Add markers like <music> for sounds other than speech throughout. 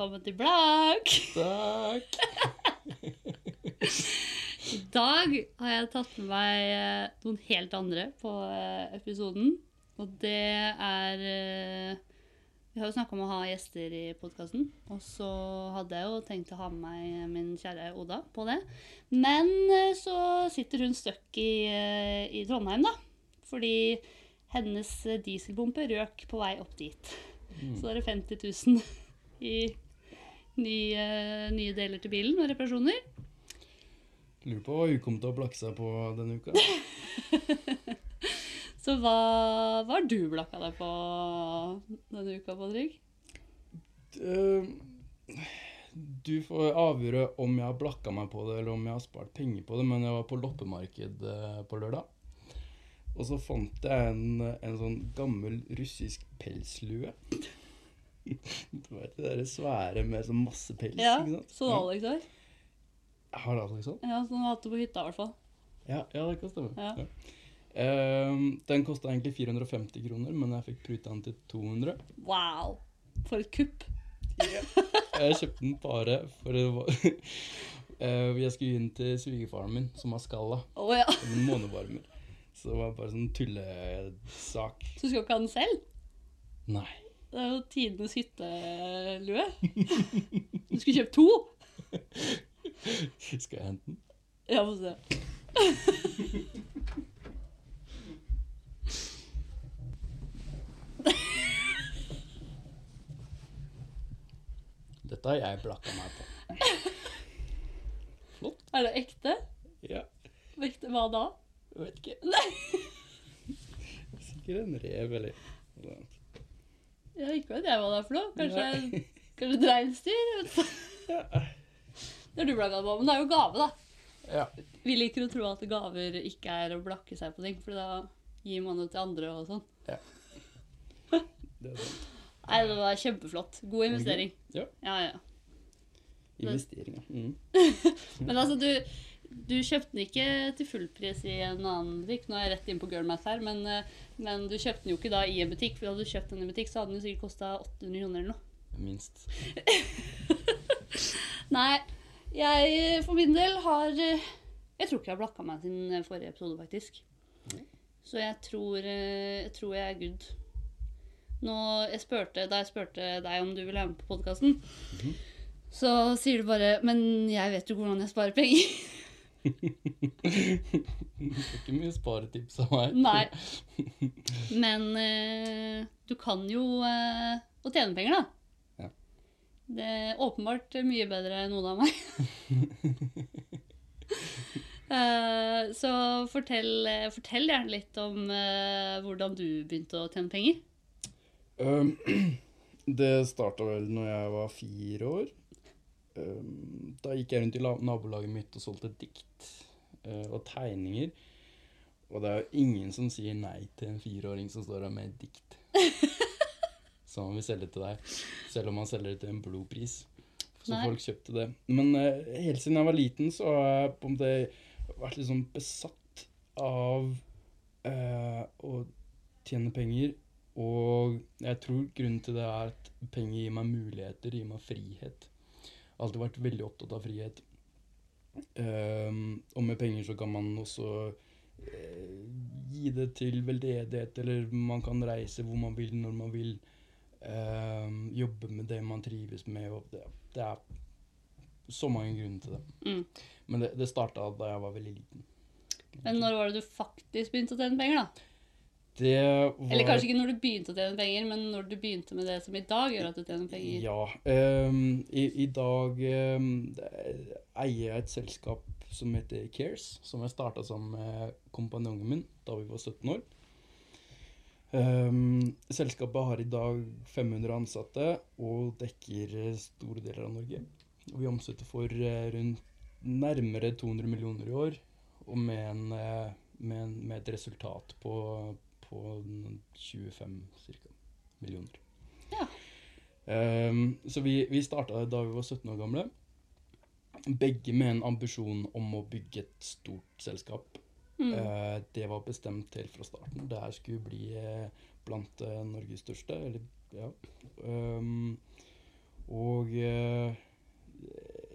velkommen til Blakk! Takk. <laughs> I dag har jeg tatt med meg eh, noen helt andre på eh, episoden. Og det er eh, Vi har jo snakka om å ha gjester i podkasten. Og så hadde jeg jo tenkt å ha med meg min kjære Oda på det. Men så sitter hun støkk i, i Trondheim, da. Fordi hennes dieselbompe røk på vei opp dit. Så da er det 50 000 i nye, nye deler til bilen og reparasjoner. Lurer på hva hun kom til å blakke seg på denne uka. <laughs> Så hva, hva har du blakka deg på denne uka, Patrick? Eh, Du får avgjøre om jeg har blakka meg på det, eller om jeg har spart penger på det, men jeg var på loppemarked eh, på lørdag. Og så fant jeg en, en sånn gammel russisk pelslue. <laughs> Du vet det derre svære med sånn masse pels, Ja, ikke sant? sånn Alex har. Har Alex sånn? Ja, sånn har hatt det på hytta, i hvert fall. Ja, ja, det kan stemme. Ja. Ja. Ehm, den kosta egentlig 450 kroner, men jeg fikk pruta den til 200. Wow! For et kupp. Jeg kjøpte den bare for det var uh, Jeg skulle inn til svigerfaren min, som har skalla. Oh, ja. Månevarmer. Så det var bare sånn tullesak. Så du skal ikke ha den selv? Nei. Det er jo tidenes hyttelue. Du skulle kjøpt to! Skal jeg hente den? Ja, få se. Dette har jeg blakka meg på. Flott. Er det ekte? Ja, Ekte hva da? jeg vet ikke. Nei, Sikkert en rev eller noe. Ja, ikke vet jeg hva det er for noe. Kanskje, kanskje reinsdyr? Ja. Har du deg på. Men det er jo gave, da. ja. Vi liker å tro at gaver ikke er å blakke seg på ting, for da gir man det til andre og sånn. <laughs> Det er sant. Nei, det var kjempeflott. God investering. Ja. Ja, ja. Investeringer. Mm. <laughs> Men altså, du, du kjøpte den ikke til fullpris i en annen butikk. Nå er jeg rett inn på Girlmath her, men, eh, men du kjøpte den jo ikke da i en butikk. For hadde du kjøpt den i en butikk, så hadde den jo sikkert kosta 800 kroner eller noe. Minst. <laughs> Nei, jeg for min del har eh, Jeg tror ikke jeg har blakka meg siden forrige episode, faktisk. Så jeg tror, eh, jeg tror jeg er good. Nå, jeg spurte, da jeg spurte deg om du ville være med på podkasten, så sier du bare 'Men jeg vet jo hvordan jeg sparer penger'. <laughs> Ikke mye sparetips av meg. Nei. Men eh, du kan jo eh, å tjene penger, da. Ja. Det er åpenbart mye bedre enn noen av meg. <laughs> Eh, så fortell, fortell gjerne litt om eh, hvordan du begynte å tjene penger. Um, <clears throat> det starta vel når jeg var fire år. Um, da gikk jeg rundt i nabolaget mitt og solgte dikt uh, og tegninger. Og det er jo ingen som sier nei til en fireåring som står der med et dikt. Som han vil selge til deg. Selv om han selger det til en blodpris. Så Nei. folk kjøpte det. Men uh, helt siden jeg var liten, så har jeg på en måte vært sånn besatt av uh, å tjene penger. Og jeg tror grunnen til det er at penger gir meg muligheter, gir meg frihet. Alltid vært veldig opptatt av frihet. Ehm, og med penger så kan man også uh, gi det til veldedighet, eller man kan reise hvor man vil, når man vil. Ehm, jobbe med det man trives med. Og det, det er så mange grunner til det. Mm. Men det, det starta da jeg var veldig liten. Men når var det du faktisk begynte å tjene penger, da? Det var Eller kanskje ikke når du begynte å tjene penger, men når du begynte med det som i dag gjør at du tjener penger. Ja. Um, i, I dag um, eier jeg et selskap som heter Cares, som jeg starta sammen med kompanjongen min da vi var 17 år. Um, selskapet har i dag 500 ansatte og dekker eh, store deler av Norge. Vi omsetter for eh, rundt nærmere 200 millioner i år, og med, en, eh, med, en, med et resultat på, på 25 cirka, millioner. Ja. Um, så vi, vi starta da vi var 17 år gamle. Begge med en ambisjon om å bygge et stort selskap. Mm. Uh, det var bestemt helt fra starten. Det her skulle bli eh, blant uh, Norges største. Eller, ja. Um, Og uh,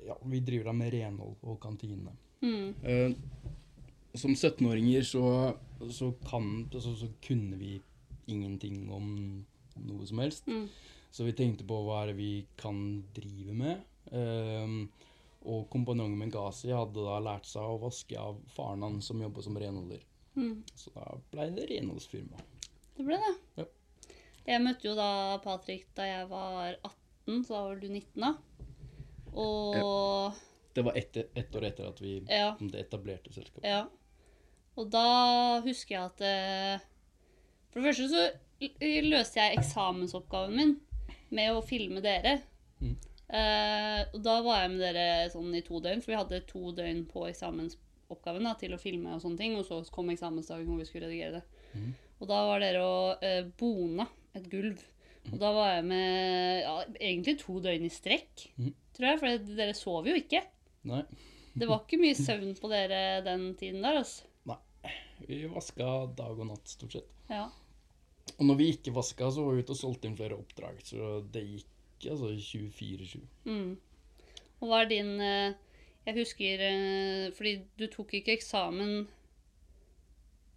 ja, vi driver da med renhold og kantine. Mm. Som 17-åringer så, så kan altså, så kunne vi ingenting om noe som helst. Mm. Så vi tenkte på hva er det vi kan drive med. Um, og kompanjongen min Gazi hadde da lært seg å vaske av faren hans som jobba som renholder. Mm. Så da ble det renholdsfirma. Det ble det. Ja. Jeg møtte jo da Patrick da jeg var 18, så da var du 19 da. Og Det var ett ett år etter at vi ja. etablerte selskapet. Ja. Og da husker jeg at eh, For det første så løste jeg eksamensoppgaven min med å filme dere. Mm. Uh, og da var jeg med dere sånn i to døgn, for vi hadde to døgn på eksamensoppgaven da, til å filme og sånne ting. Og så kom eksamensdagen hvor vi skulle redigere det. Mm. Og da var dere og uh, bona et gulv. Og da var jeg med ja, egentlig to døgn i strekk, mm. tror jeg. For dere sov jo ikke. Nei, Det var ikke mye søvn på dere den tiden der, altså. Vi vaska dag og natt stort sett. Ja. Og når vi ikke vaska, så var vi ute og solgte inn flere oppdrag. Så det gikk altså 24-7. Mm. Og hva er din eh, Jeg husker eh, Fordi du tok ikke eksamen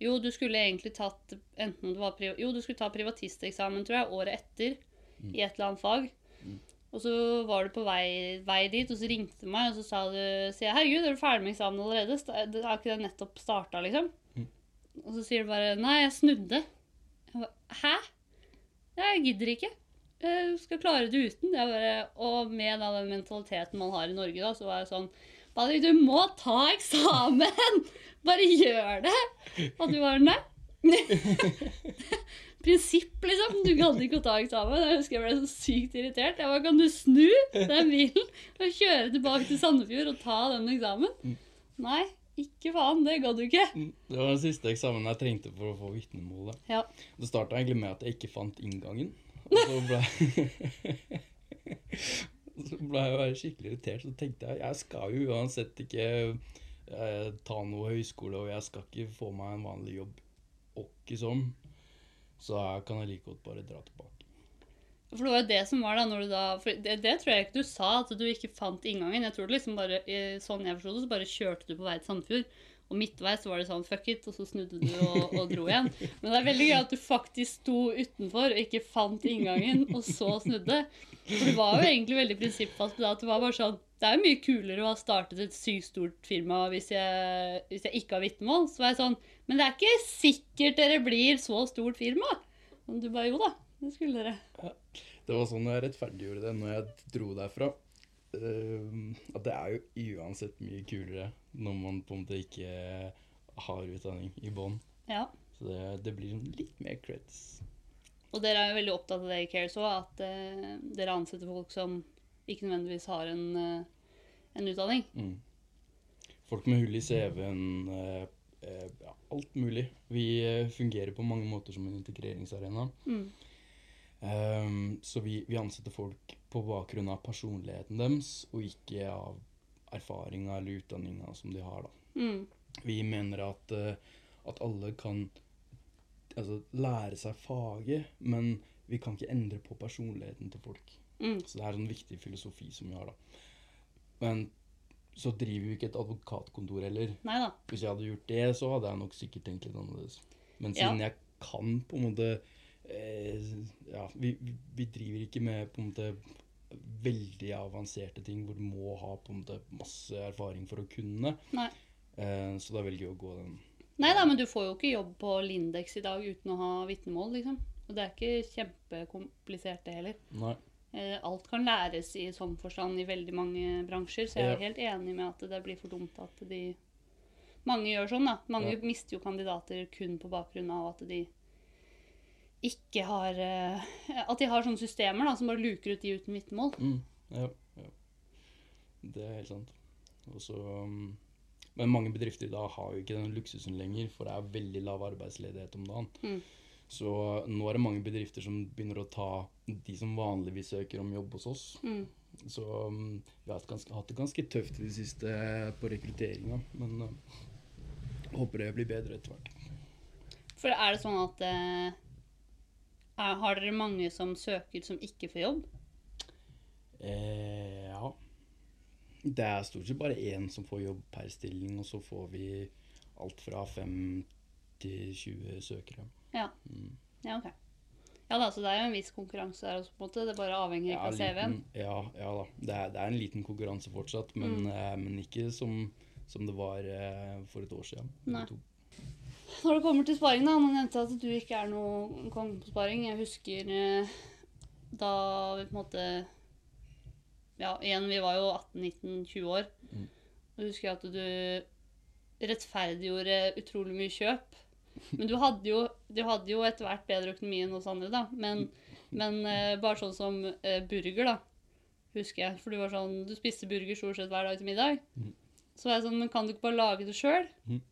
Jo, du skulle egentlig tatt enten det var Jo, du skulle ta privatisteksamen, tror jeg, året etter. Mm. I et eller annet fag. Mm. Og så var du på vei, vei dit, og så ringte du meg, og så sa du sier 'Herregud, er du ferdig med eksamen allerede?' Det- Er ikke det nettopp starta, liksom? Og så sier du bare 'Nei, jeg snudde'. Jeg bare, 'Hæ?' Jeg gidder ikke. Jeg skal klare det uten. Bare, og med da, den mentaliteten man har i Norge, da, så var jeg sånn Patrick, du må ta eksamen! <laughs> Bare gjør det! Og du var nei. <laughs> Prinsipp, liksom. Du gadd ikke å ta eksamen. Jeg husker jeg ble så sykt irritert. Jeg bare, Kan du snu den bilen og kjøre tilbake til Sandefjord og ta den eksamen? Mm. Nei, ikke faen. Det gadd du ikke. Det var den siste eksamen jeg trengte for å få vitnemålet. Ja. Det starta egentlig med at jeg ikke fant inngangen. Og så ble <laughs> Så ble jeg bare skikkelig irritert. Så tenkte jeg jeg skal jo uansett ikke eh, ta noe høyskole, og jeg skal ikke få meg en vanlig jobb åkke som. Så jeg kan jeg like godt bare dra tilbake. For det var jo det som var da når du da For det, det tror jeg ikke du sa, at du ikke fant inngangen. Jeg tror liksom bare, sånn jeg forstod det, så bare kjørte du på vei til Sandefjord. Og midtveis var det sånn fuck it, og så snudde du og, og dro igjen. Men det er veldig gøy at du faktisk sto utenfor og ikke fant inngangen, og så snudde. For du var jo egentlig veldig prinsippfast på det at det var bare sånn Det er jo mye kulere å ha startet et sykt stort firma hvis jeg, hvis jeg ikke har vitnemål. Så var jeg sånn Men det er ikke sikkert dere blir så stort firma. Men du bare Jo da, det skulle dere. Det var sånn jeg rettferdiggjorde det når jeg dro derfra. Uh, at det er jo uansett mye kulere når man på en måte ikke har utdanning i bånn. Ja. Så det, det blir sånn litt mer creds. Og dere er jo veldig opptatt av det i Cares òg, at uh, dere ansetter folk som ikke nødvendigvis har en, uh, en utdanning. Mm. Folk med hull i CV-en, uh, ja, alt mulig. Vi fungerer på mange måter som en integreringsarena. Mm. Ehm, så vi, vi ansetter folk på bakgrunn av personligheten deres, og ikke av erfaringa eller utdanninga som de har. da. Mm. Vi mener at, eh, at alle kan altså, lære seg faget, men vi kan ikke endre på personligheten til folk. Mm. Så det er en viktig filosofi som vi har, da. Men så driver vi ikke et advokatkontor heller. Neida. Hvis jeg hadde gjort det, så hadde jeg nok sikkert tenkt litt annerledes. Men Ja. siden jeg kan på en måte Ja, vi, vi- driver ikke med på en måte veldig avanserte ting hvor du må ha på en måte masse erfaring for å kunne. Nei. Eh, så da velger jeg å gå den. Nei da, men du får jo ikke jobb på Lindex i dag uten å ha vitnemål, liksom. Og det er ikke kjempekomplisert, det heller. Nei. Eh, alt kan læres i sånn forstand i veldig mange bransjer, så jeg er Ja. helt enig med at det blir for dumt at de Mange gjør sånn, da. Mange Ja. mister jo kandidater kun på bakgrunn av at de ikke har eh, At de har sånne systemer da, som bare luker ut de uten vitnemål. Mm, ja, ja. Det er helt sant. Også, um, men mange bedrifter i dag har jo ikke den luksusen lenger, for det er veldig lav arbeidsledighet om dagen. Mm. Så nå er det mange bedrifter som begynner å ta de som vanligvis søker om jobb hos oss. Mm. Så um, vi har hatt, ganske, hatt det ganske tøft i det siste på rekrutteringa, men uh, håper det blir bedre etter hvert. For er det sånn at er, Har dere mange som søker som ikke får jobb? Eh, ja. Det er stort sett bare én som får jobb per stilling, og så får vi alt fra fem til 20 søkere. Ja. Mm. Ja, ok. Ja da, så det er jo en viss konkurranse der også, på en måte. Det bare avhenger ikke av CV-en. ja, ja da. Det er, det er en liten konkurranse fortsatt, men, Mm. eh, men ikke som, som det var eh, for et år siden. Nei. Når det kommer til sparing, da. Nå nevnte at du ikke er noe konge på sparing. Jeg husker eh, da vi på en måte Ja, igjen, vi var jo 18-19-20 år. Mm. Og husker jeg at du rettferdiggjorde utrolig mye kjøp. Men du hadde jo, du hadde jo etter hvert bedre økonomi enn oss andre, da. Men, men eh, bare sånn som eh, burger, da. Husker jeg. For du var sånn Du spiste burger stort sett hver dag til middag. Mm. Så var jeg sånn Men kan du ikke bare lage det sjøl? Mhm.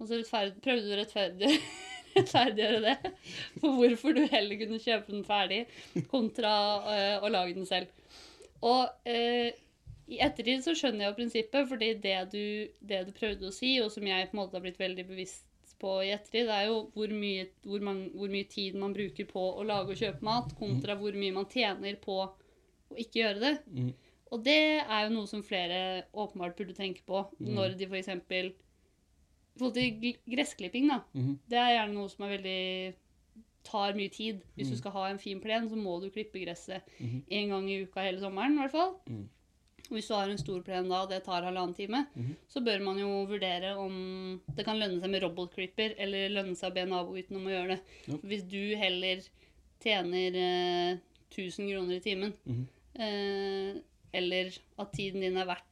Og så rettferd, prøvde du å rettferdig, <laughs> rettferdiggjøre det. For hvorfor du heller kunne kjøpe den ferdig kontra eh, å lage den selv. Og eh, i ettertid så skjønner jeg jo prinsippet, fordi det du, det du prøvde å si, og som jeg på en måte har blitt veldig bevisst på i ettertid, det er jo hvor mye, hvor, man, hvor mye tid man bruker på å lage og kjøpe mat, kontra hvor mye man tjener på å ikke gjøre det. Mm. Og det er jo noe som flere åpenbart burde tenke på Mm. når de f.eks. Forhold til gressklipping, da. Mhm. Det er gjerne noe som er veldig tar mye tid. Hvis Mm. du skal ha en fin plen, så må du klippe gresset én mm -hmm. gang i uka hele sommeren. i hvert fall. Mm. Og hvis du har en stor plen da, og det tar halvannen time, -hmm. så bør man jo vurdere om det kan lønne seg med robotklipper, eller lønne seg å be nabogutten om å gjøre det. Yep. Hvis du heller tjener eh, 1000 kroner i timen, Mhm. eh, eller at tiden din er verdt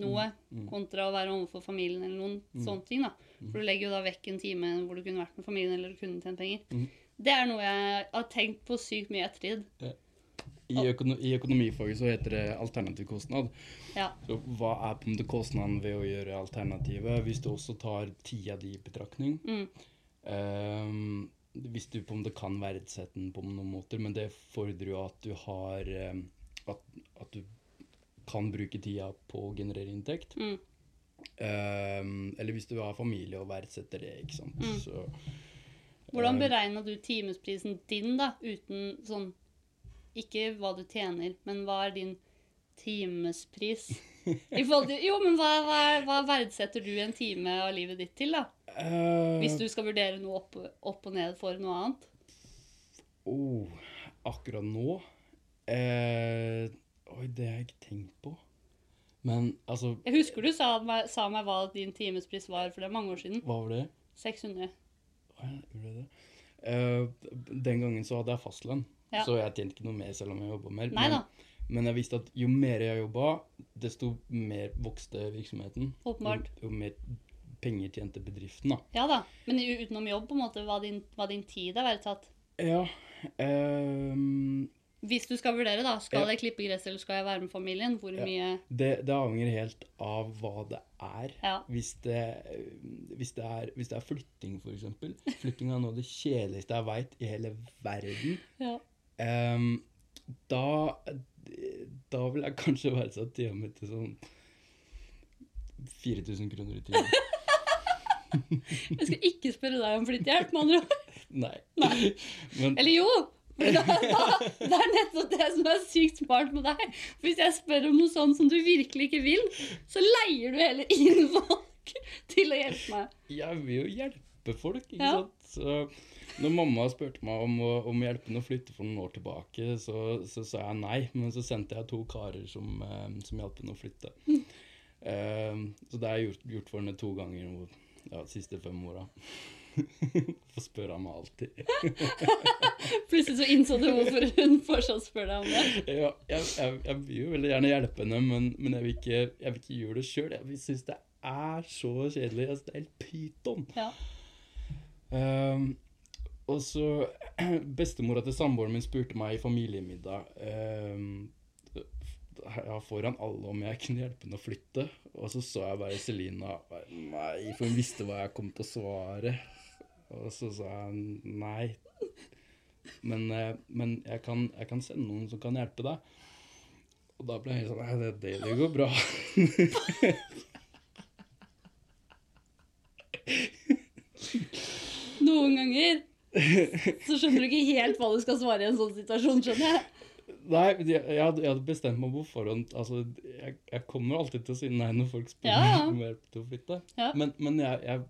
noe, Mm. kontra å være overfor familien eller noen Mm. sånne ting. da. For du legger jo da vekk en time hvor du kunne vært med familien eller kunne tjent penger. Mm. Det er noe jeg har tenkt på sykt mye ettertid. I, økono I økonomifaget så heter det alternativ kostnad. Ja. Så hva er på en måte kostnaden ved å gjøre alternativet, hvis du også tar tida di i betraktning? Mm. Um, hvis du på en måte kan verdsette den på noen måter, men det fordrer jo at du har ehm, at, at du kan bruke tida på å generere inntekt. Mm. Um, eller hvis du har familie og verdsetter det, ikke sant. Mm. Så, Hvordan eh, beregna du timesprisen din, da, uten sånn Ikke hva du tjener, men hva er din timespris? <laughs> Til, jo, men hva, hva, hva verdsetter du en time av livet ditt til, da? Uh, Hvis du skal vurdere noe opp, opp og ned for noe annet? Oh, akkurat nå eh, Oi, det har jeg ikke tenkt på. Men altså Jeg husker du sa meg, sa meg hva din timespris var, for det er mange år siden. Hva var det? 600. Å, gjorde det? Uh, den gangen så hadde jeg fastlønn, Ja. så jeg tjente ikke noe mer selv om jeg jobba mer. Nei men, men jeg visste at jo mer jeg jobba, desto mer vokste virksomheten. åpenbart. Jo, jo mer penger tjente bedriften, da. Ja da, men utenom jobb, på en måte, var din, var din tid er verdsatt. Ja. ehm, Hvis du skal vurdere, da, skal jeg klippe gress eller skal jeg være med familien? Hvor Ja. mye det, det avhenger helt av hva det er. Ja. Hvis det, hvis det, er, hvis det er flytting, f.eks. Flytting er noe av det kjedeligste jeg veit i hele verden. ja. Um, da, da vil jeg kanskje være satt hjemme til sånn 4000 kroner i timen. <laughs> Jeg skal ikke spørre deg om flyttehjelp, med andre ord. Nei. Nei. Men Eller jo! Da, da, det er nettopp det som er sykt smart med deg. For Hvis jeg spør om noe sånn som du virkelig ikke vil, så leier du heller inn folk til å hjelpe meg. jeg vil jo hjelpe folk, ikke Ja. sant. Så når mamma spurte meg om å, om hjelpe henne å flytte for noen år tilbake, så, så sa jeg nei. Men så sendte jeg to karer som, eh, som hjalp henne å flytte. Ehm, så det har jeg gjort, gjort for henne to ganger de ja, siste fem åra. Får spørre meg alltid. <laughs> Plutselig så innså du hvorfor hun fortsatt spør deg om det. Ja, jeg, jeg, jeg vil jo veldig gjerne hjelpe henne, men, men jeg, vil ikke, jeg vil ikke gjøre det sjøl. Jeg syns det er så kjedelig. Altså, det er helt pyton. Ja. Um, og så <clears throat> Bestemora til samboeren min spurte meg i familiemiddag um, ja, foran alle om jeg kunne hjelpe henne å flytte. Og så så jeg bare Selina Nei, for hun visste hva jeg kom til å svare. Og så sa jeg nei. Men, eh, men jeg, kan, jeg kan sende noen som kan hjelpe deg. Og da ble jeg sånn Nei, det, det, det går bra. <laughs> Noen ganger så skjønner du ikke helt hva du skal svare i en sånn situasjon, skjønner jeg. Nei, jeg, jeg, hadde, jeg hadde bestemt meg på forhånd. Altså, jeg, jeg kommer alltid til å si nei når folk spør Ja, ja. om hjelp til å flytte. Ja. Men, men, jeg, jeg,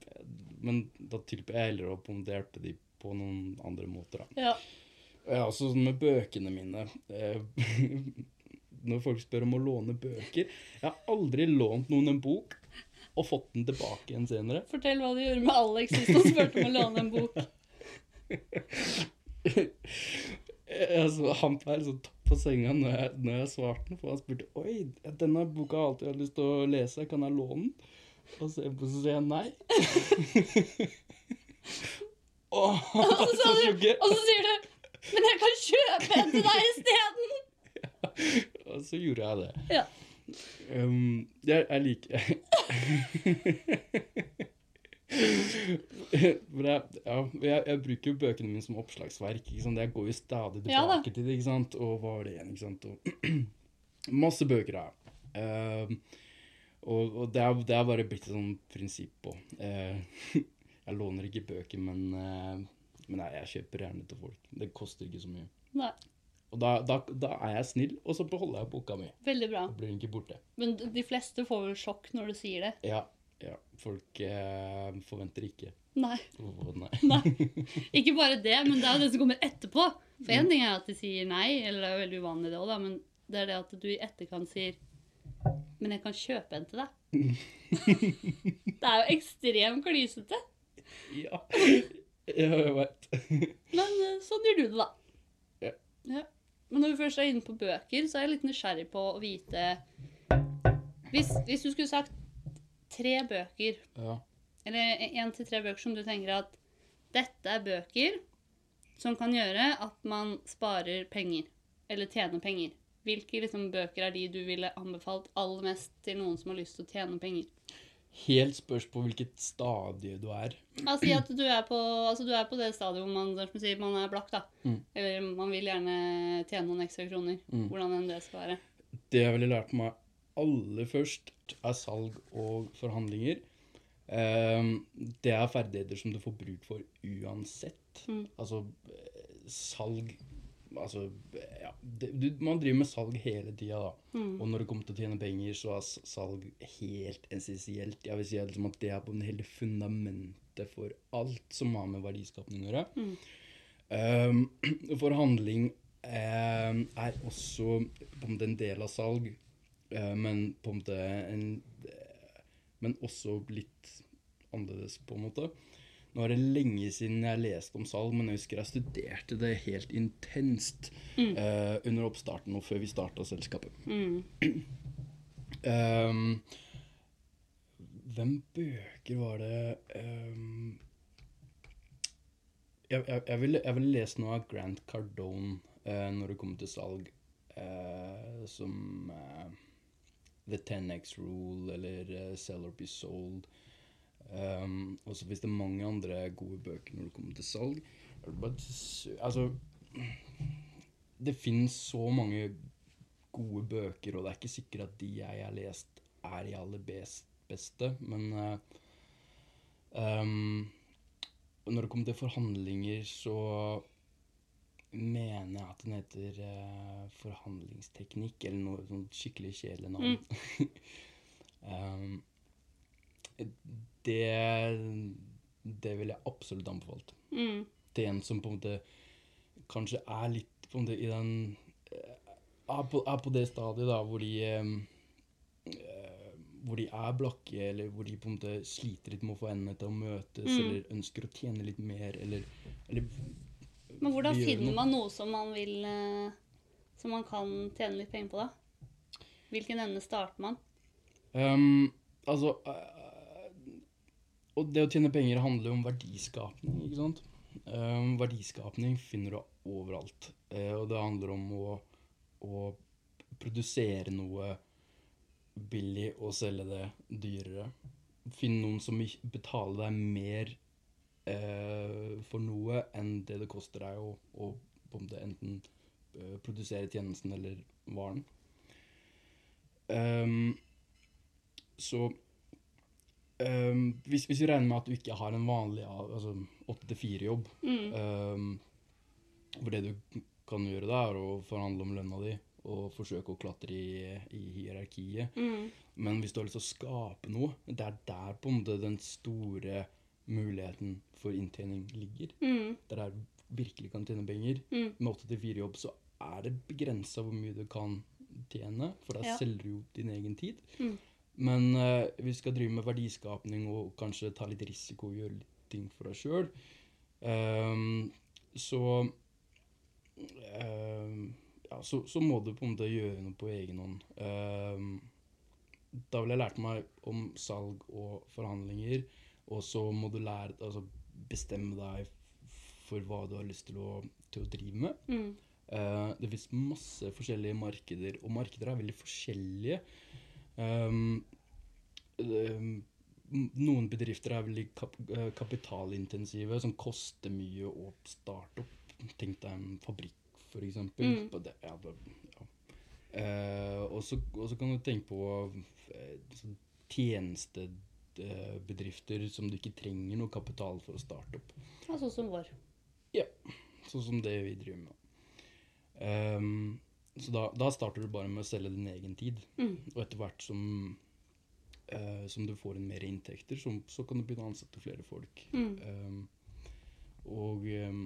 men da tilbyr jeg heller det hjelper de på noen andre måter. Da. Ja. Ja, også sånn med bøkene mine. Eh, <laughs> når folk spør om å låne bøker Jeg har aldri lånt noen en bok og fått den tilbake igjen senere. Fortell hva du gjorde med Alex sist han spurte om å låne en bok. <laughs> altså, han ble liksom tatt på senga når jeg, når jeg svarte den, for han spurte Oi, denne boka har jeg alltid hatt lyst til å lese, kan jeg låne den? Og så, så sier jeg nei. <laughs> Åh, han Og så, så du, og så sier du Men jeg kan kjøpe en til deg isteden! <laughs> Og så gjorde jeg det. Ja. Um, jeg, jeg liker <laughs> For jeg, ja, jeg, jeg bruker jo bøkene mine som oppslagsverk. Ikke sant? Jeg går jo stadig Ja tilbake til det. ikke sant? Og hva var det igjen? ikke sant? Og, <clears throat> masse bøker jeg. Um, og og det, er, det er bare blitt et sånt prinsipp på. Eh, <laughs> jeg låner ikke bøker, men, eh, men jeg, jeg kjøper gjerne til folk. Det koster ikke så mye. Nei, Og da, da, da er jeg snill, og så beholder jeg boka mi. veldig bra. Da blir den ikke borte. Men de fleste får vel sjokk når du sier det. Ja, ja. Folk eh, forventer ikke Nei. Oh, nei. <laughs> Nei. Ikke bare det, men det er jo det som kommer etterpå. For én ting er at de sier nei, eller det er jo veldig uvanlig det òg, men det er det at du i etterkant sier Men jeg kan kjøpe en til deg. <laughs> Det er jo ekstremt klysete. Ja, jeg vet. <laughs> Men eh, sånn gjør du det, da. Ja. Ja. Men når vi først er inne på bøker, så er jeg litt nysgjerrig på å vite Hvis, hvis du skulle sagt tre bøker, Ja. eller én til tre bøker som du tenker at dette er bøker som kan gjøre at man sparer penger, eller tjener penger. Hvilke liksom, bøker er de du ville anbefalt aller mest til noen som har lyst til å tjene penger? Helt spørs på hvilket stadie du er. Altså, si at du er, på, altså, du er på det stadiet hvor man, sier, man er blakk, da. Mm. Eller man vil gjerne tjene noen ekstra kroner. Mm. Hvordan enn det skal være. Det jeg ville lært meg aller først, er salg og forhandlinger. Ehm, det er ferdigheter som du får bruk for uansett. Mm. Altså eh, salg Altså, ja det, du, Man driver med salg hele tida, da. Mm. Og når det kommer til å tjene penger, så er salg helt essensielt. Jeg vil si liksom at det er på hele fundamentet for alt som har med verdiskapning å gjøre. Mm. <clears throat> Um, forhandling um, er også på en måte en del av salg, uh, men på en måte en, Men også litt annerledes, på en måte. Nå er det lenge siden jeg leste om salg, men jeg husker jeg studerte det helt intenst Mm. uh, under oppstarten og før vi starta selskapet. Mm. Um, <clears throat> hvem bøker var det um, jeg, jeg, jeg, ville, jeg ville lese noe av Grant Cardone uh, når det kommer til salg. uh, som The 10X Rule eller Sell or Be Sold. Um, og så finnes det mange andre gode bøker når det kommer til salg. Altså Det finnes så mange gode bøker, og det er ikke sikkert at de jeg har lest, er de aller best, beste, men uh, um, når det kommer til forhandlinger, så mener jeg at den heter uh, forhandlingsteknikk, eller noe sånt skikkelig kjedelig navn. <laughs> um, det det vil jeg absolutt anbefalt. Mm. Til en som på en måte kanskje er litt på en måte i den eh, er på, er på det stadiet da hvor de eh, eh, hvor de er blakke, eller hvor de på en måte sliter litt med å få endene til å møtes, Mm. eller ønsker å tjene litt mer, eller, eller Men hvordan finner noe. man noe som man vil Som man kan tjene litt penger på, da? Hvilken ende starter man? Um, altså Og det å tjene penger handler jo om verdiskapning, ikke sant? Um, verdiskapning finner du overalt. Uh, og det handler om å, å produsere noe billig og selge det dyrere. Finn noen som betaler deg mer uh, for noe enn det det koster deg å, å enten eh, produsere tjenesten eller varen. Um, så ehm, hvis, hvis vi regner med at du ikke har en vanlig altså, 8-4-jobb, Mm. um, hvor det du kan gjøre, da, er å forhandle om lønna di og forsøke å klatre i, i hierarkiet. Mm. Men hvis du har lyst til å skape noe, det er der på en måte den store muligheten for inntjening ligger. Mm. Der er virkelig kan tjene penger. Mm. Med 8-4-jobb så er det begrensa hvor mye du kan tjene, for da Ja. selger du jo din egen tid. Mm. Men eh, vi skal drive med verdiskapning og kanskje ta litt risiko og gjøre litt ting for deg sjøl. så ehm, ja, så, så må du på en måte gjøre noe på egen hånd. Um, da ville jeg lært meg om salg og forhandlinger, og så må du lære, altså bestemme deg for hva du har lyst til å, til å drive med. Mm. Uh, det fins masse forskjellige markeder, og markeder er veldig forskjellige. Um, um, noen bedrifter er veldig kap eh, kapitalintensive, som koster mye å starte opp. Tenk deg en fabrikk, eksempel. Mm. Det- Ja, det, ja. Eh, og så kan du tenke på eh, tjenestebedrifter som du ikke trenger noe kapital for å starte opp. Ja, sånn som vår. Sånn som det vi driver med. Ehm, så da, da starter du bare med å selge din egen tid. Mm. Og etter hvert som, eh, som du får inn mer inntekter, så, så kan du begynne å ansette flere folk. Mm. Um, og, um,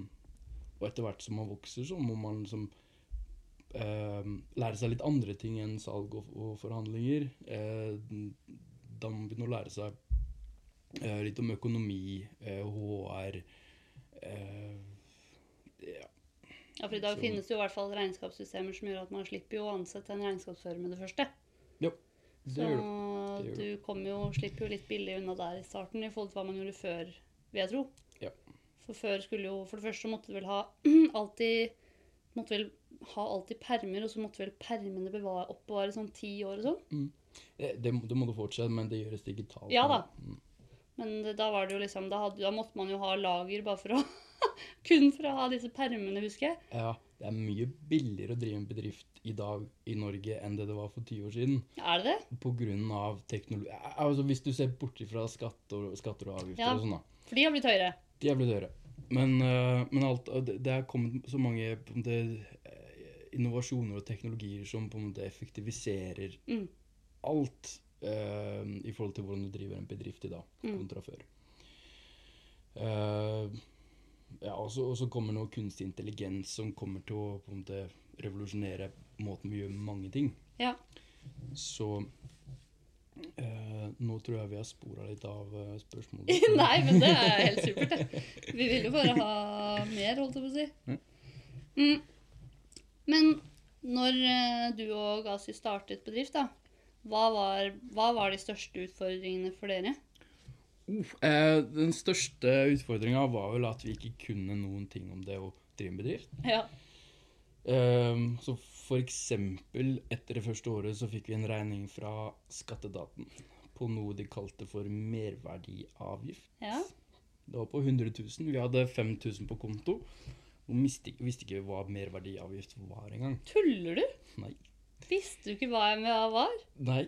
og etter hvert som man vokser, så må man liksom ehm, lære seg litt andre ting enn salg og, og forhandlinger. Uh, da må man begynne å lære seg uh, litt om økonomi, uh, HR eh, ja, Ja, for i dag Så- finnes det jo i hvert fall regnskapssystemer som gjør at man slipper jo å ansette en regnskapsfører med det første. det Så gjør det. Det gjør du kommer jo, slipper jo litt billig unna der i starten i forhold til hva man gjorde før, vil jeg tro. Ja. For før skulle jo For det første så måtte du vel ha <clears throat> alltid Måtte vel ha alltid permer, og så måtte vel permene bevare, oppbevares sånn ti år og sånn. Mm. Det, må- det må du fortsette, men det gjøres digitalt. Ja da. da. Men det, da var det jo liksom da, hadde, da måtte man jo ha lager bare for å <laughs> Kun for å ha disse permene, husker jeg. Ja, det er mye billigere å drive en bedrift i dag i Norge enn det det var for ti år siden. Er det det? På grunn av teknologi Altså Hvis du ser bort fra skatter, skatter og avgifter Ja. og sånn, da. For de har blitt høyere. De har blitt høyere. Men, eh, men alt, det, er kommet så mange måte, eh, innovasjoner og teknologier som på en måte effektiviserer Mm. alt eh, i forhold til hvordan du driver en bedrift i dag Mm. kontra før. Uh, ja, og så kommer noe kunstig intelligens som kommer til å på en måte revolusjonere måten vi gjør mange ting. Ja. Så eh, nå tror jeg vi har spora litt av eh, spørsmålet. <laughs> Nei, men det er helt supert, det. Vi vil jo bare ha mer, holdt jeg på å si. Mm. Men når du og Gazi startet bedrift, da, hva var, hva var de største utfordringene for dere? Uh, eh, den største utfordringa var vel at vi ikke kunne noen ting om det å drive en bedrift. Ja. Ehm, så for eksempel etter det første året så fikk vi en regning fra skattedaten på noe de kalte for merverdiavgift. ja. Det var på 100 000. Vi hadde 5000 på konto. Og visste ikke hva merverdiavgift var engang. Tuller du? Nei. Visste du ikke hva MVA var? Nei,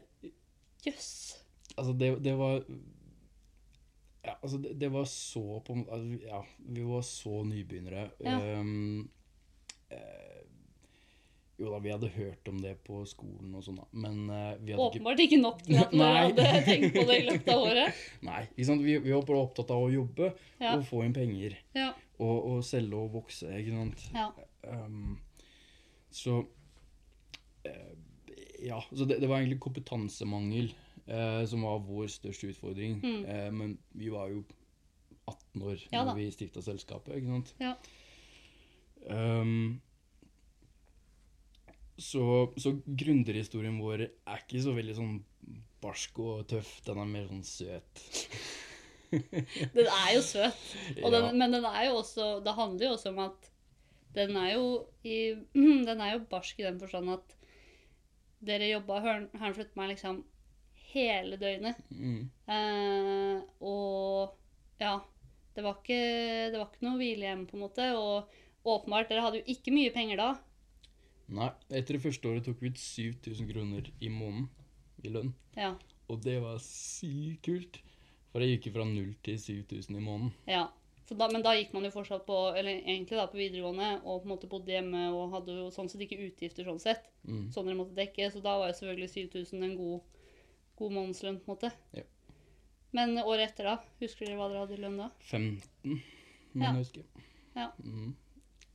Jøss. altså det, det var Ja, altså det, det var så på altså, Ja, vi var så nybegynnere. Ja. Um, eh, jo da, vi hadde hørt om det på skolen og sånn, da. Men eh, vi hadde Åpenbart ikke nok til at <laughs> man hadde tenkt på det i løpet av året. <laughs> Nei, ikke sant? Vi, vi var bare opptatt av å jobbe Ja. og få inn penger. Ja. Og, og selge og vokse, ikke sant. ja. Ehm, så Ja, så det, det var egentlig kompetansemangel eh, som var vår største utfordring. Mm. Eh, men vi var jo 18 år Ja da. når vi stifta selskapet, ikke sant. Ja. Um, så, så gründerhistorien vår er ikke så veldig sånn barsk og tøff. Den er mer sånn søt. <laughs> Den er jo søt. Den, Ja. Men den er jo også Det handler jo også om at den er jo i <clears throat> Den er jo barsk i den forstand at dere jobba Herren flyttet meg liksom hele døgnet. Mm. Eh, og ja det var, ikke, det var ikke noe hvilehjem, på en måte. Og åpenbart, dere hadde jo ikke mye penger da. Nei, etter det første året tok vi ut 7000 kroner i måneden i lønn. Ja. Og det var sykt kult. For jeg gikk fra null til 7000 i måneden. ja. Da, men da gikk man jo fortsatt på eller egentlig da på videregående og på en måte bodde hjemme og hadde jo sånn sett ikke utgifter sånn sett. Mm. Sånn dere måtte dekke. Så da var jo selvfølgelig 7000 en god, god månedslønn, på en måte. Ja. Men året etter, da? Husker dere hva dere hadde i lønn da? 15, må Ja. jeg huske. Ja. Mm.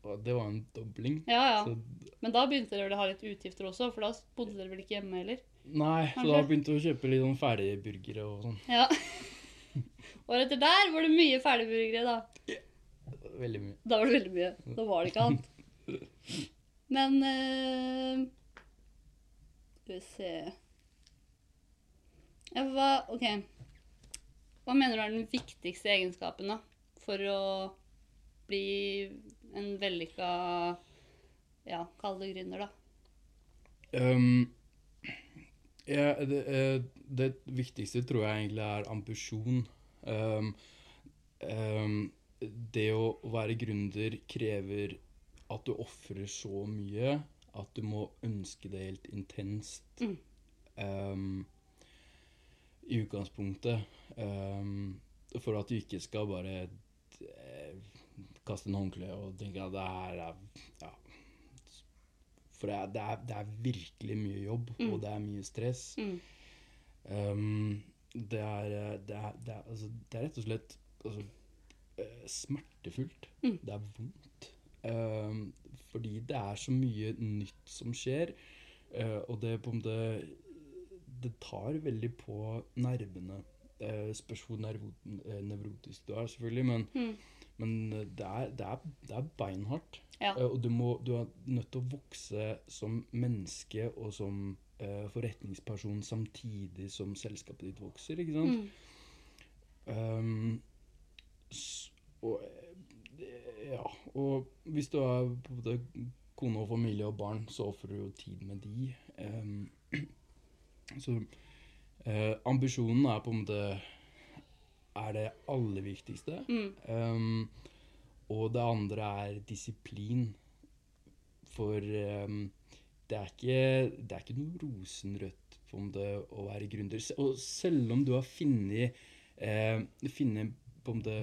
Og det var en dobling. Ja, ja. Så, Men da begynte dere vel å ha litt utgifter også, for da bodde dere vel ikke hjemme heller? nei, så da begynte vi å kjøpe litt sånn ferdigburgere og sånn. Ja. Året etter der var det mye ferdigburgere, da. Veldig mye. Da var det veldig mye. Da var det ikke annet. <laughs> Men uh, Skal vi se ja, hva, OK. Hva mener du er den viktigste egenskapen da, for å bli en vellykka Ja, kall det gründer, da. Um, ja, det, eh, det viktigste tror jeg egentlig er ambisjon. Um, um, det å være gründer krever at du ofrer så mye at du må ønske det helt intenst. Mm. Um, I utgangspunktet. For at du ikke skal bare eh, kaste en håndkle og tenke at det her er ja, for det er, det, er, det er virkelig mye jobb, Mm. og det er mye stress. Mm. Um, det, er, eh, det, er, det, er, altså, det er rett og slett altså, eh, smertefullt. Mm. Det er vondt. Um, fordi det er så mye nytt som skjer, uh, og det på en måte Det tar veldig på nervene. Uh, spørs hvor nevrotisk du er, selvfølgelig, men, Mm. men det, er, det, er, det er beinhardt. Ja. Og du, må, du er nødt til å vokse som menneske og som eh, forretningsperson samtidig som selskapet ditt vokser, ikke sant? Mm. Um, og, eh, ja, og hvis du er både kone og familie og barn, så ofrer du jo tid med de. Um, <clears throat> så uh, ambisjonen er på en måte er det aller viktigste. Mm. Um, og det andre er disiplin. For um, det, er ikke, det er ikke noe rosenrødt om det å være gründer. Og selv om du har funnet, eh, funnet på om det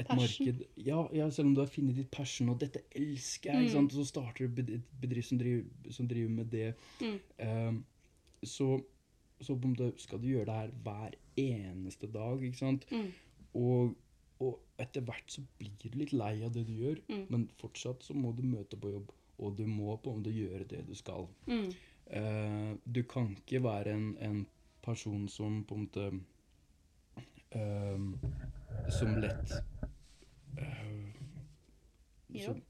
et Passion. marked ja, ja, selv om du har funnet ditt passion, og dette elsker jeg, Mm. så starter du et bedrift som driver, som driver med det, Mm. Eh, så, så en skal du gjøre det her hver eneste dag, ikke sant? Mm. Og, og etter hvert så blir du litt lei av det du gjør, Mm. men fortsatt så må du møte på jobb, og du må på en måte gjøre det du skal. Mm. Uh, du kan ikke være en, en person som på en måte uh, Som lett uh, som,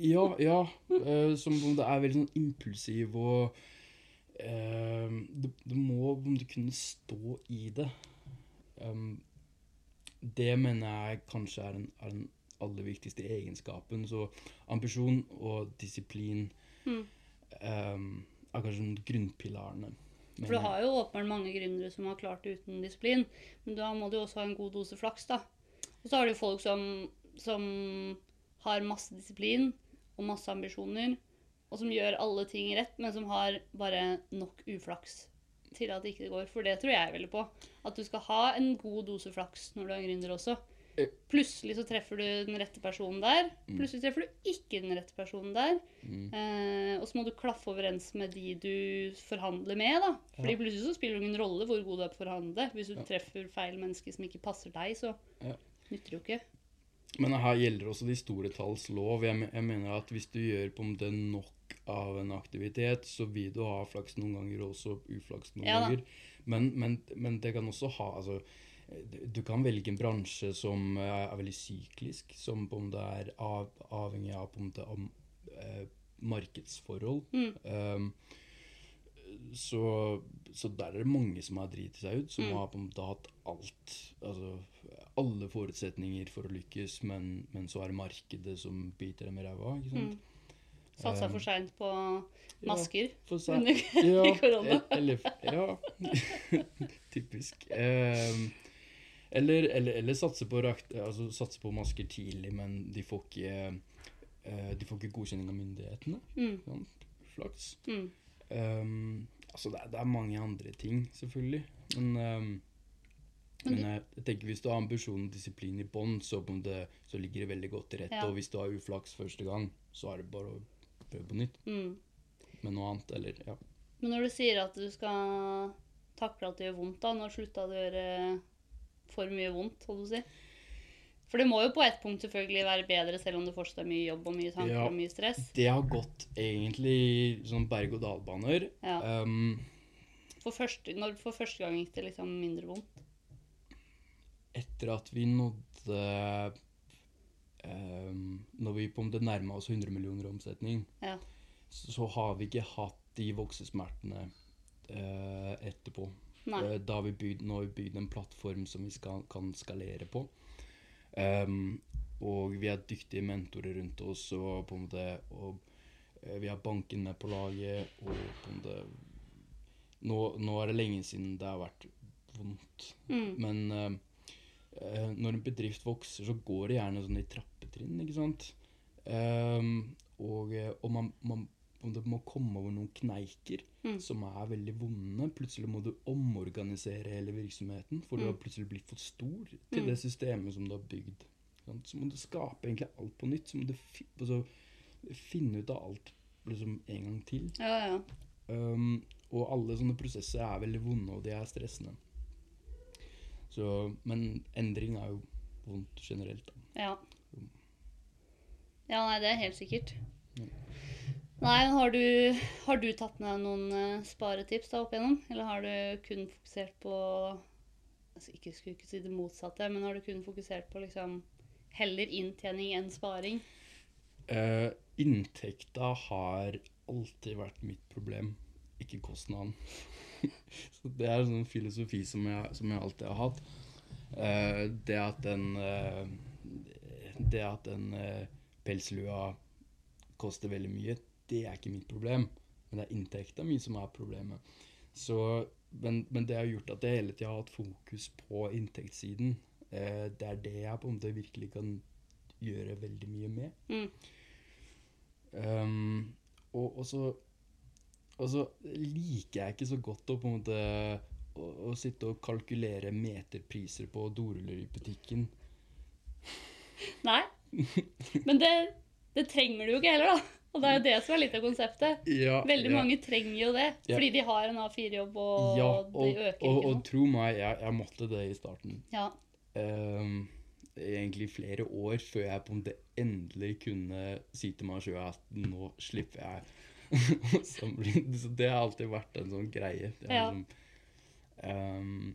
Ja, ja. eh, som på en måte er veldig sånn impulsiv og eh, du, du må på en måte kunne stå i det. Um, det mener jeg kanskje er en, er den aller viktigste egenskapen. Så ambisjon og disiplin Mm. um, er kanskje grunnpilarene. For du har jo åpenbart mange gründere som har klart det uten disiplin, men da må du også ha en god dose flaks, da. Og så har du folk som, som har masse disiplin og masse ambisjoner, og som gjør alle ting rett, men som har bare nok uflaks til at det ikke går. For det tror jeg veldig på. At du skal ha en god dose flaks når du er gründer også. Eh. Plutselig så treffer du den rette personen der. Mm. Plutselig treffer du ikke den rette personen der. Mm. Eh, og så må du klaffe overens med de du forhandler med. da. Fordi Ja. plutselig så spiller det ingen rolle hvor god du er på å forhandle. Hvis du Ja. treffer feil menneske som ikke passer deg, så Ja. nytter det jo ikke. Men her gjelder også de store talls lov. Jeg, jeg mener at hvis du gjør på om det er nok av en aktivitet, så vil du ha flaks noen ganger og også uflaks noen Ja ganger. Men, men, men det kan også ha altså, du- kan velge en bransje som eh, er veldig syklisk, som på om det er av, avhengig av på en måte om, eh, markedsforhold. Mm. Um, så, så der er det mange som har driti seg ut, som Mm. har på en måte hatt alt. Altså alle forutsetninger for å lykkes, men, men så er det markedet som biter dem i ræva. ikke sant? Mm. Satsa for seint på masker For under <laughs> ja, korona. e- eller, ja. <laughs> Typisk. Um, eller, eller, eller satse, på rakt, altså, satse på masker tidlig, men de får ikke, eh, de får ikke godkjenning av myndighetene. Mm. Flaks. Mm. Um, altså det er, det er mange andre ting, selvfølgelig. Men um, Men Men jeg, jeg tenker hvis du har ambisjon og disiplin i bånn, så, så ligger det veldig godt til rette. Ja. Og hvis du har uflaks første gang, så er det bare å prøve på nytt Mm. med noe annet. Eller, ja. Men når du sier at du skal takle at det gjør vondt, da, når slutta du å gjøre for mye vondt, holdt du si? For det må jo på et punkt selvfølgelig være bedre, selv om det fortsatt er mye jobb og mye tanker Ja. og mye stress. Det har gått egentlig sånn berg-og-dal-baner. Ja. Um, For første, når for første gang gikk det liksom mindre vondt. etter at vi nådde um, Når vi på om det nærma oss 100 millioner omsetning, Ja. så, så har vi ikke hatt de voksesmertene uh, etterpå. Eh, Da har vi bygd, nå har vi bygd en plattform som vi skal, kan skalere på. Um, og vi har dyktige mentorer rundt oss, og, på en måte, og uh, vi har banken med på laget. Og på en måte, nå, nå er det lenge siden det har vært vondt. Mm. Men eh, når en bedrift vokser, så går det gjerne sånn i trappetrinn, ikke sant? Um, og og man, man om det må komme over noen kneiker Mm. som er veldig vonde. Plutselig må du omorganisere hele virksomheten, for du Mm. har plutselig blitt for stor til Mm. det systemet som du har bygd. Sant? Så må du skape egentlig alt på nytt. Så må du altså, finne ut av alt liksom en gang til. Ja, ja. Um, og alle sånne prosesser er veldig vonde, og de er stressende. Så, men endring er jo vondt generelt. Da. Ja. Ja, nei, det er helt sikkert. Ja. Nei, har du, har du tatt med noen eh, sparetips da opp igjennom? Eller har du kun fokusert på altså ikke skulle ikke si det motsatte, men har du kun fokusert på liksom heller inntjening enn sparing? Uh, inntekta har alltid vært mitt problem, ikke kostnaden. <laughs> Så det er en sånn filosofi som jeg, som jeg alltid har hatt. Uh, det at den uh, Det at den pelslua koster veldig mye, det er ikke mitt problem. Men det er inntekta mi som er problemet. Så, men, men det har gjort at jeg hele tida har hatt fokus på inntektssiden. Eh, det er det jeg på en måte virkelig kan gjøre veldig mye med. Mm. Um, og, og, så, og så liker jeg ikke så godt å på en måte å, å sitte og kalkulere meterpriser på doruller i butikken. Nei. Men det, det trenger du jo ikke heller, da. Og det er jo det som er litt av konseptet. Ja, Veldig ja. mange trenger jo det, fordi de har en A4-jobb, og ja, og, øker og, ikke og tro meg, jeg, jeg måtte det i starten. Ja. Um, egentlig flere år før jeg på en måte endelig kunne si til meg sjøl at nå slipper jeg. <laughs> Så det har alltid vært en sånn greie. Det er Ja. liksom, um,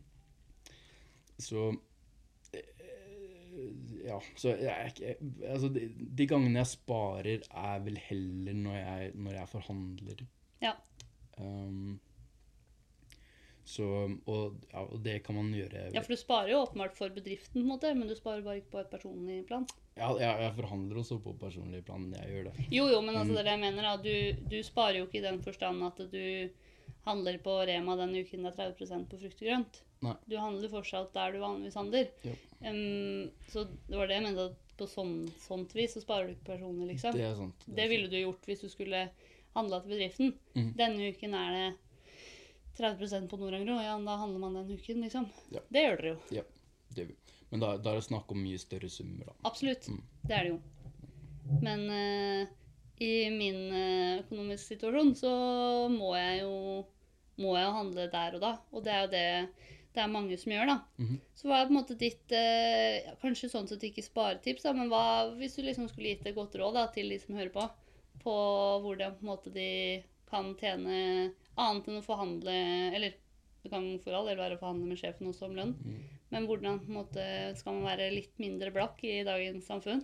så ja, så jeg ikke Altså, de, de gangene jeg sparer, er vel heller når jeg, når jeg forhandler. Ja. Um, så, og, ja, og det kan man gjøre ja, for du sparer jo åpenbart for bedriften, på en måte, men du sparer bare ikke på et personlig plan. Ja, jeg, jeg forhandler også på personlig plan. Jeg gjør det. Jo, jo, men altså, Mm. det er det jeg mener. da. Du, du sparer jo ikke i den forstand at du handler på Rema den uken det er 30 på frukt og grønt. Nei. Du handler fortsatt der du vanligvis handler. Um, så det var det jeg mente, at på sånn, sånt vis så sparer du ikke personer, liksom. Det Det, er sant. er ville du gjort hvis du skulle handla til bedriften. Mm. Denne uken er det 30% på Norangro, ja, da handler man den uken, liksom. Ja. Det gjør dere jo. Ja, det gjør vi. Men da, da er det snakk om mye større summer, da. Absolutt. Mm. Det er det jo. Men uh, i min eh, økonomiske situasjon så må jeg jo må jeg handle der og da. Og det er jo det det er mange som gjør, da. Mhm. Så hva er på en måte ditt eh, Kanskje sånn sett ikke sparetips, da, men hva hvis du liksom skulle gitt et godt råd da, til de som hører på, på hvordan på en måte de kan tjene annet enn å forhandle Eller det kan for all del være å forhandle med sjefen også om lønn. Mm. Men hvordan på en måte, skal man være litt mindre blakk i dagens samfunn?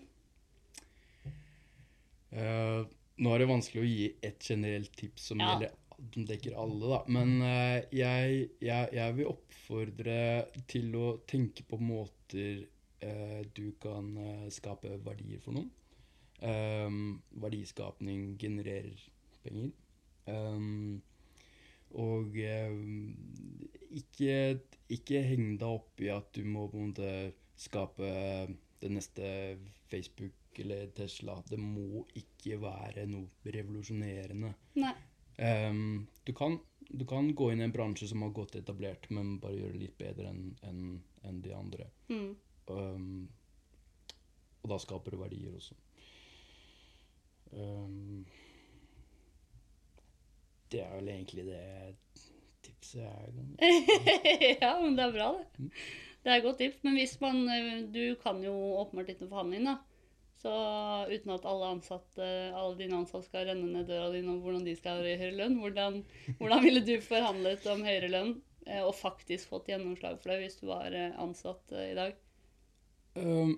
Uh, nå er det vanskelig å gi et generelt tips som, Ja. gjelder, som dekker alle, da. Men eh, jeg, jeg, jeg vil oppfordre til å tenke på måter eh, du kan eh, skape verdier for noen. Um, verdiskapning genererer penger. Um, og um, ikke, ikke heng deg opp i at du må på en måte skape det neste Facebook eller Tesla. Det må ikke være noe revolusjonerende. Nei. Um, du kan Du kan gå inn i en bransje som har gått etablert, men bare gjøre det litt bedre enn en, en de andre. Mm. Um, og da skaper du verdier også. Um, det er vel egentlig det tipset jeg <laughs> ja, men det er bra, det. Mm. Det er et godt tips. Men hvis man eh, Du kan jo åpenbart ikke noe forhandling, da. Så uten at alle ansatte, alle dine ansatte skal renne ned døra di om hvordan de skal ha høyere lønn, hvordan, hvordan ville du forhandlet om høyere lønn eh, og faktisk fått gjennomslag for det hvis du var eh, ansatt eh, i dag? <clears throat> Um,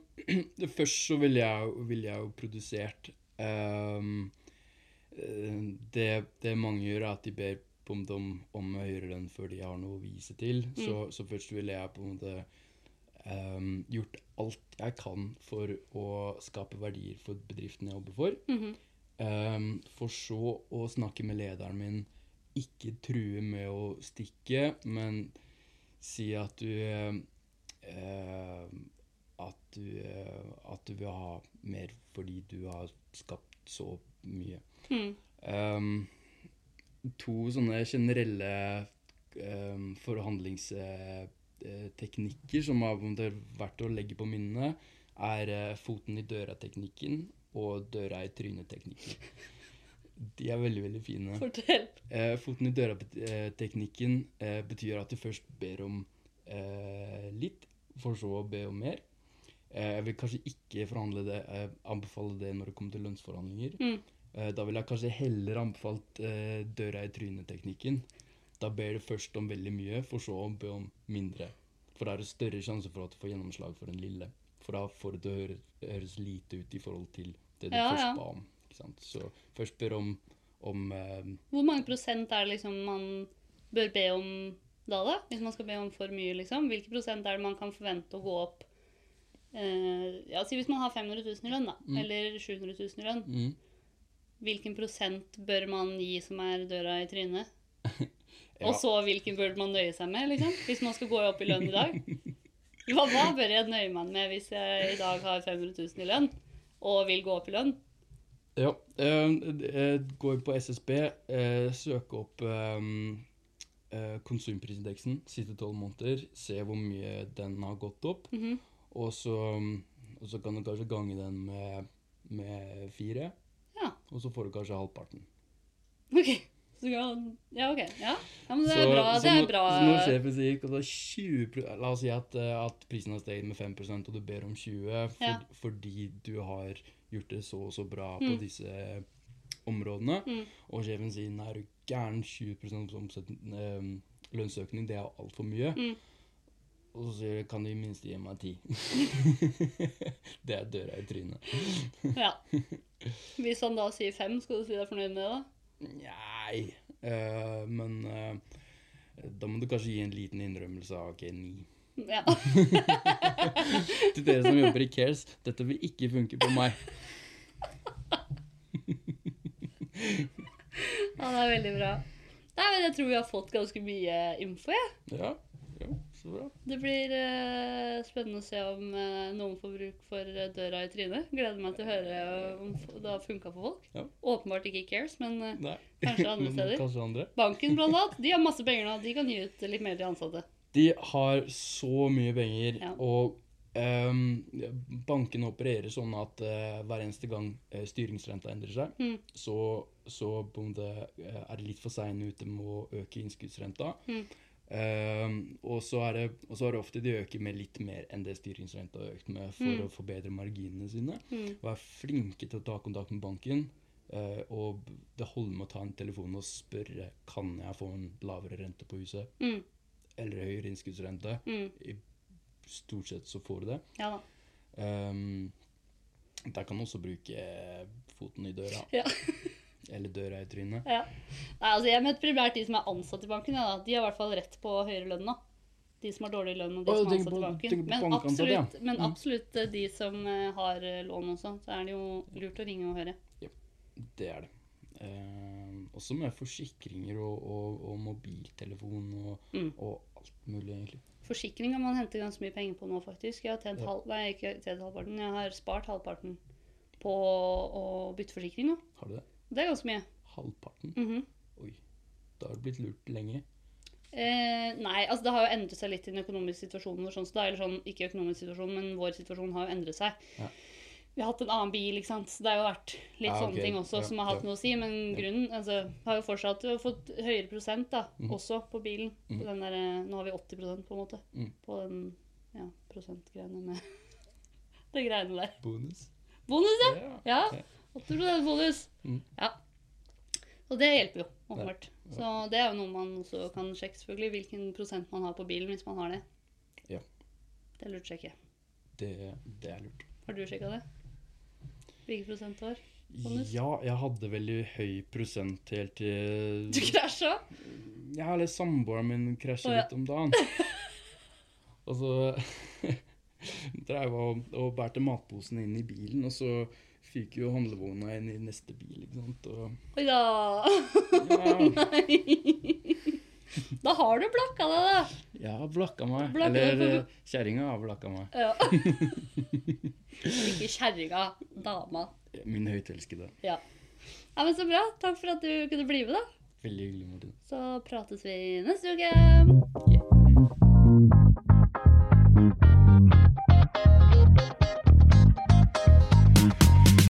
Først så ville jeg, vil jeg jo produsert um, det, det mange gjør, er at de ber måte om, om høyere lønn før de har noe å vise til. Så, så først ville jeg på en måte um, gjort alt jeg kan for å skape verdier for bedriften jeg jobber for. Mhm. Um, for så å snakke med lederen min, ikke true med å stikke, men si at du eh, at, du uh, at du vil ha mer fordi du har skapt så mye. Mm. Um, to sånne generelle um, forhandlingsteknikker som har vært å legge på minnene, er eh, foten i døra-teknikken og døra i trynet-teknikken. De er veldig, veldig fine. Fortell. Eh, foten i døra-teknikken eh, betyr at du først ber om eh, litt, for så å be om mer. Eh, jeg vil kanskje ikke forhandle det, eh, anbefale det når det kommer til lønnsforhandlinger. Mm. Eh, da ville jeg kanskje heller anbefalt eh, døra i trynet-teknikken. Da ber du først om veldig mye, for så å be om mindre. For da er det større sjanse for at du får gjennomslag for den lille. For da får det til å høre, høres lite ut i forhold til det du Ja, først ja. ba om. Ikke sant? Så først ber om, om eh, Hvor mange prosent er det liksom man bør be om da, da? Hvis man skal be om for mye, liksom? Hvilke prosent er det man kan forvente å gå opp? Eh, ja, si hvis man har 500 000 i lønn, da. Mm. Eller 700 000 i lønn. mm, Hvilken prosent bør man gi som er døra i trynet? <laughs> Ja. Og så hvilken bør man nøye seg med, liksom? Hvis man skal gå opp i lønn i dag? Hva, hva bør jeg nøye meg med hvis jeg i dag har 500 000 i lønn og vil gå opp i lønn? Ja. jeg går gå inn på SSB, søker søke opp eh, eh, konsumprisindeksen siste tolv måneder, se hvor mye den har gått opp, Mhm. og, så, og så kan du kanskje gange den med, med fire, Ja. og så får du kanskje halvparten. OK. Så kan, ja, ok. Ja. ja, men det er Så- bra. så Det er når- bra. Så når sjefen sier at det er 20 La oss si at, eh, at prisen har steget med 5% og du ber om 20 for, Ja. fordi du har gjort det så og så bra på Mm. disse områdene, Mm. og sjefen sier nei, er du gæren 20 omsetning, eh, lønnsøkning, det er altfor mye. Mm. Og så sier de kan du i minste gi meg 10. <laughs> det er døra i trynet. Ja. Hvis han da sier fem, skal du si deg fornøyd med det, da? Nei, uh, men uh, da må du kanskje gi en liten innrømmelse av ok, 9. Ja. <laughs> Til dere som jobber i Cares, dette vil ikke funke på meg. ja, det er veldig bra. Nei, men Jeg tror vi har fått ganske mye info. Ja, ja så bra. Det blir uh, spennende å se om uh, noen får bruk for eh, døra i trynet. Gleder meg til å høre om det har funka for folk. Ja. Åpenbart ikke Cares, men uh, Kanskje andre <laughs> steder. Kanskje andre. banken blant annet, de har masse penger nå. De kan gi ut litt mer til ansatte. De har så mye penger, Ja. og um, bankene opererer sånn at hver eneste gang styringsrenta endrer seg, Mm. så, så eh, er det litt for seine ute med å øke innskuddsrenta. Mm. Ehm, og, så er det, og så er det ofte de øker med litt mer enn det styringsrenta har økt med, for Mm. å forbedre marginene sine. Mm. Og er flinke til å ta kontakt med banken. Uh, og det holder med å ta en telefon og spørre kan jeg få en lavere rente på huset, Mm. eller høyere innskuddsrente. Mm. I stort sett så får du det. Ja da. Um, der kan du også bruke eh, foten i døra. Ja. <laughs> Eller døra i trynet. Ja. Nei, altså Jeg møter primært de som er ansatt i banken. Ja, da. De har i hvert fall rett på høyere lønn nå. De som har dårlig lønn, og de som er ansatt på, i banken. Men bankansatte, ja. absolutt, men Mm. absolutt eh, de som eh, har eh, lån også. Så er det jo lurt å ringe og høre. Det er det. Eh, også med forsikringer og, og, og mobiltelefon og, Mm. og alt mulig, egentlig. Forsikring kan man hente ganske mye penger på nå, faktisk. Jeg har tjent Ja. halv, nei, ikke tjent halvparten. Jeg har spart halvparten på å bytte forsikring nå. Har du det? Det er ganske mye. Halvparten? Mhm. Oi. Da har du blitt lurt lenge. Eh, nei, altså det har jo endret seg litt i den økonomiske situasjonen vår. Sånn, eller sånn, ikke økonomisk situasjon, men vår situasjon har jo endret seg. Ja. Vi har hatt en annen bil, ikke sant. Så det har jo vært litt Ja, sånne okay. ting også Ja, som har hatt ja. noe å si. Men grunnen altså, har jo fortsatt vi har fått høyere prosent da, mm. også på bilen. På Mhm. den der, eh, nå har vi 80% på en måte. Mm. På den ja, prosentgreiene med <laughs> det greiene der. Bonus. Bonus, ja! Ja. Ja, Ja. 80 bonus. Mm. Ja. Og det hjelper jo, åpenbart. Så det er jo noe man også kan sjekke, selvfølgelig. Hvilken prosent man har på bilen, hvis man har det. Ja. Det er lurt å sjekke. Det, det er lurt. Har du sjekka det? Hvilken prosent du har? Bonus? Ja, jeg hadde veldig høy prosent helt til <laughs> Du krasja? Ja, eller samboeren min krasja oh, ja. litt om dagen. <laughs> og så <laughs> drev jeg og, og bærte matposen inn i bilen, og så Fikk jo handlevogna inn i neste bil, ikke sant. Og ja. ja. <laughs> Nei. Da har du blakka deg, da. Ja, har blakka meg. Blakka Eller eh, kjerringa har blakka meg. Ja. <laughs> Ikke kjerringa, dama. Min høytelskede. Ja. ja. Men så bra. Takk for at du kunne bli med, da. Veldig hyggelig, Martin. Så prates vi neste uke. Yeah.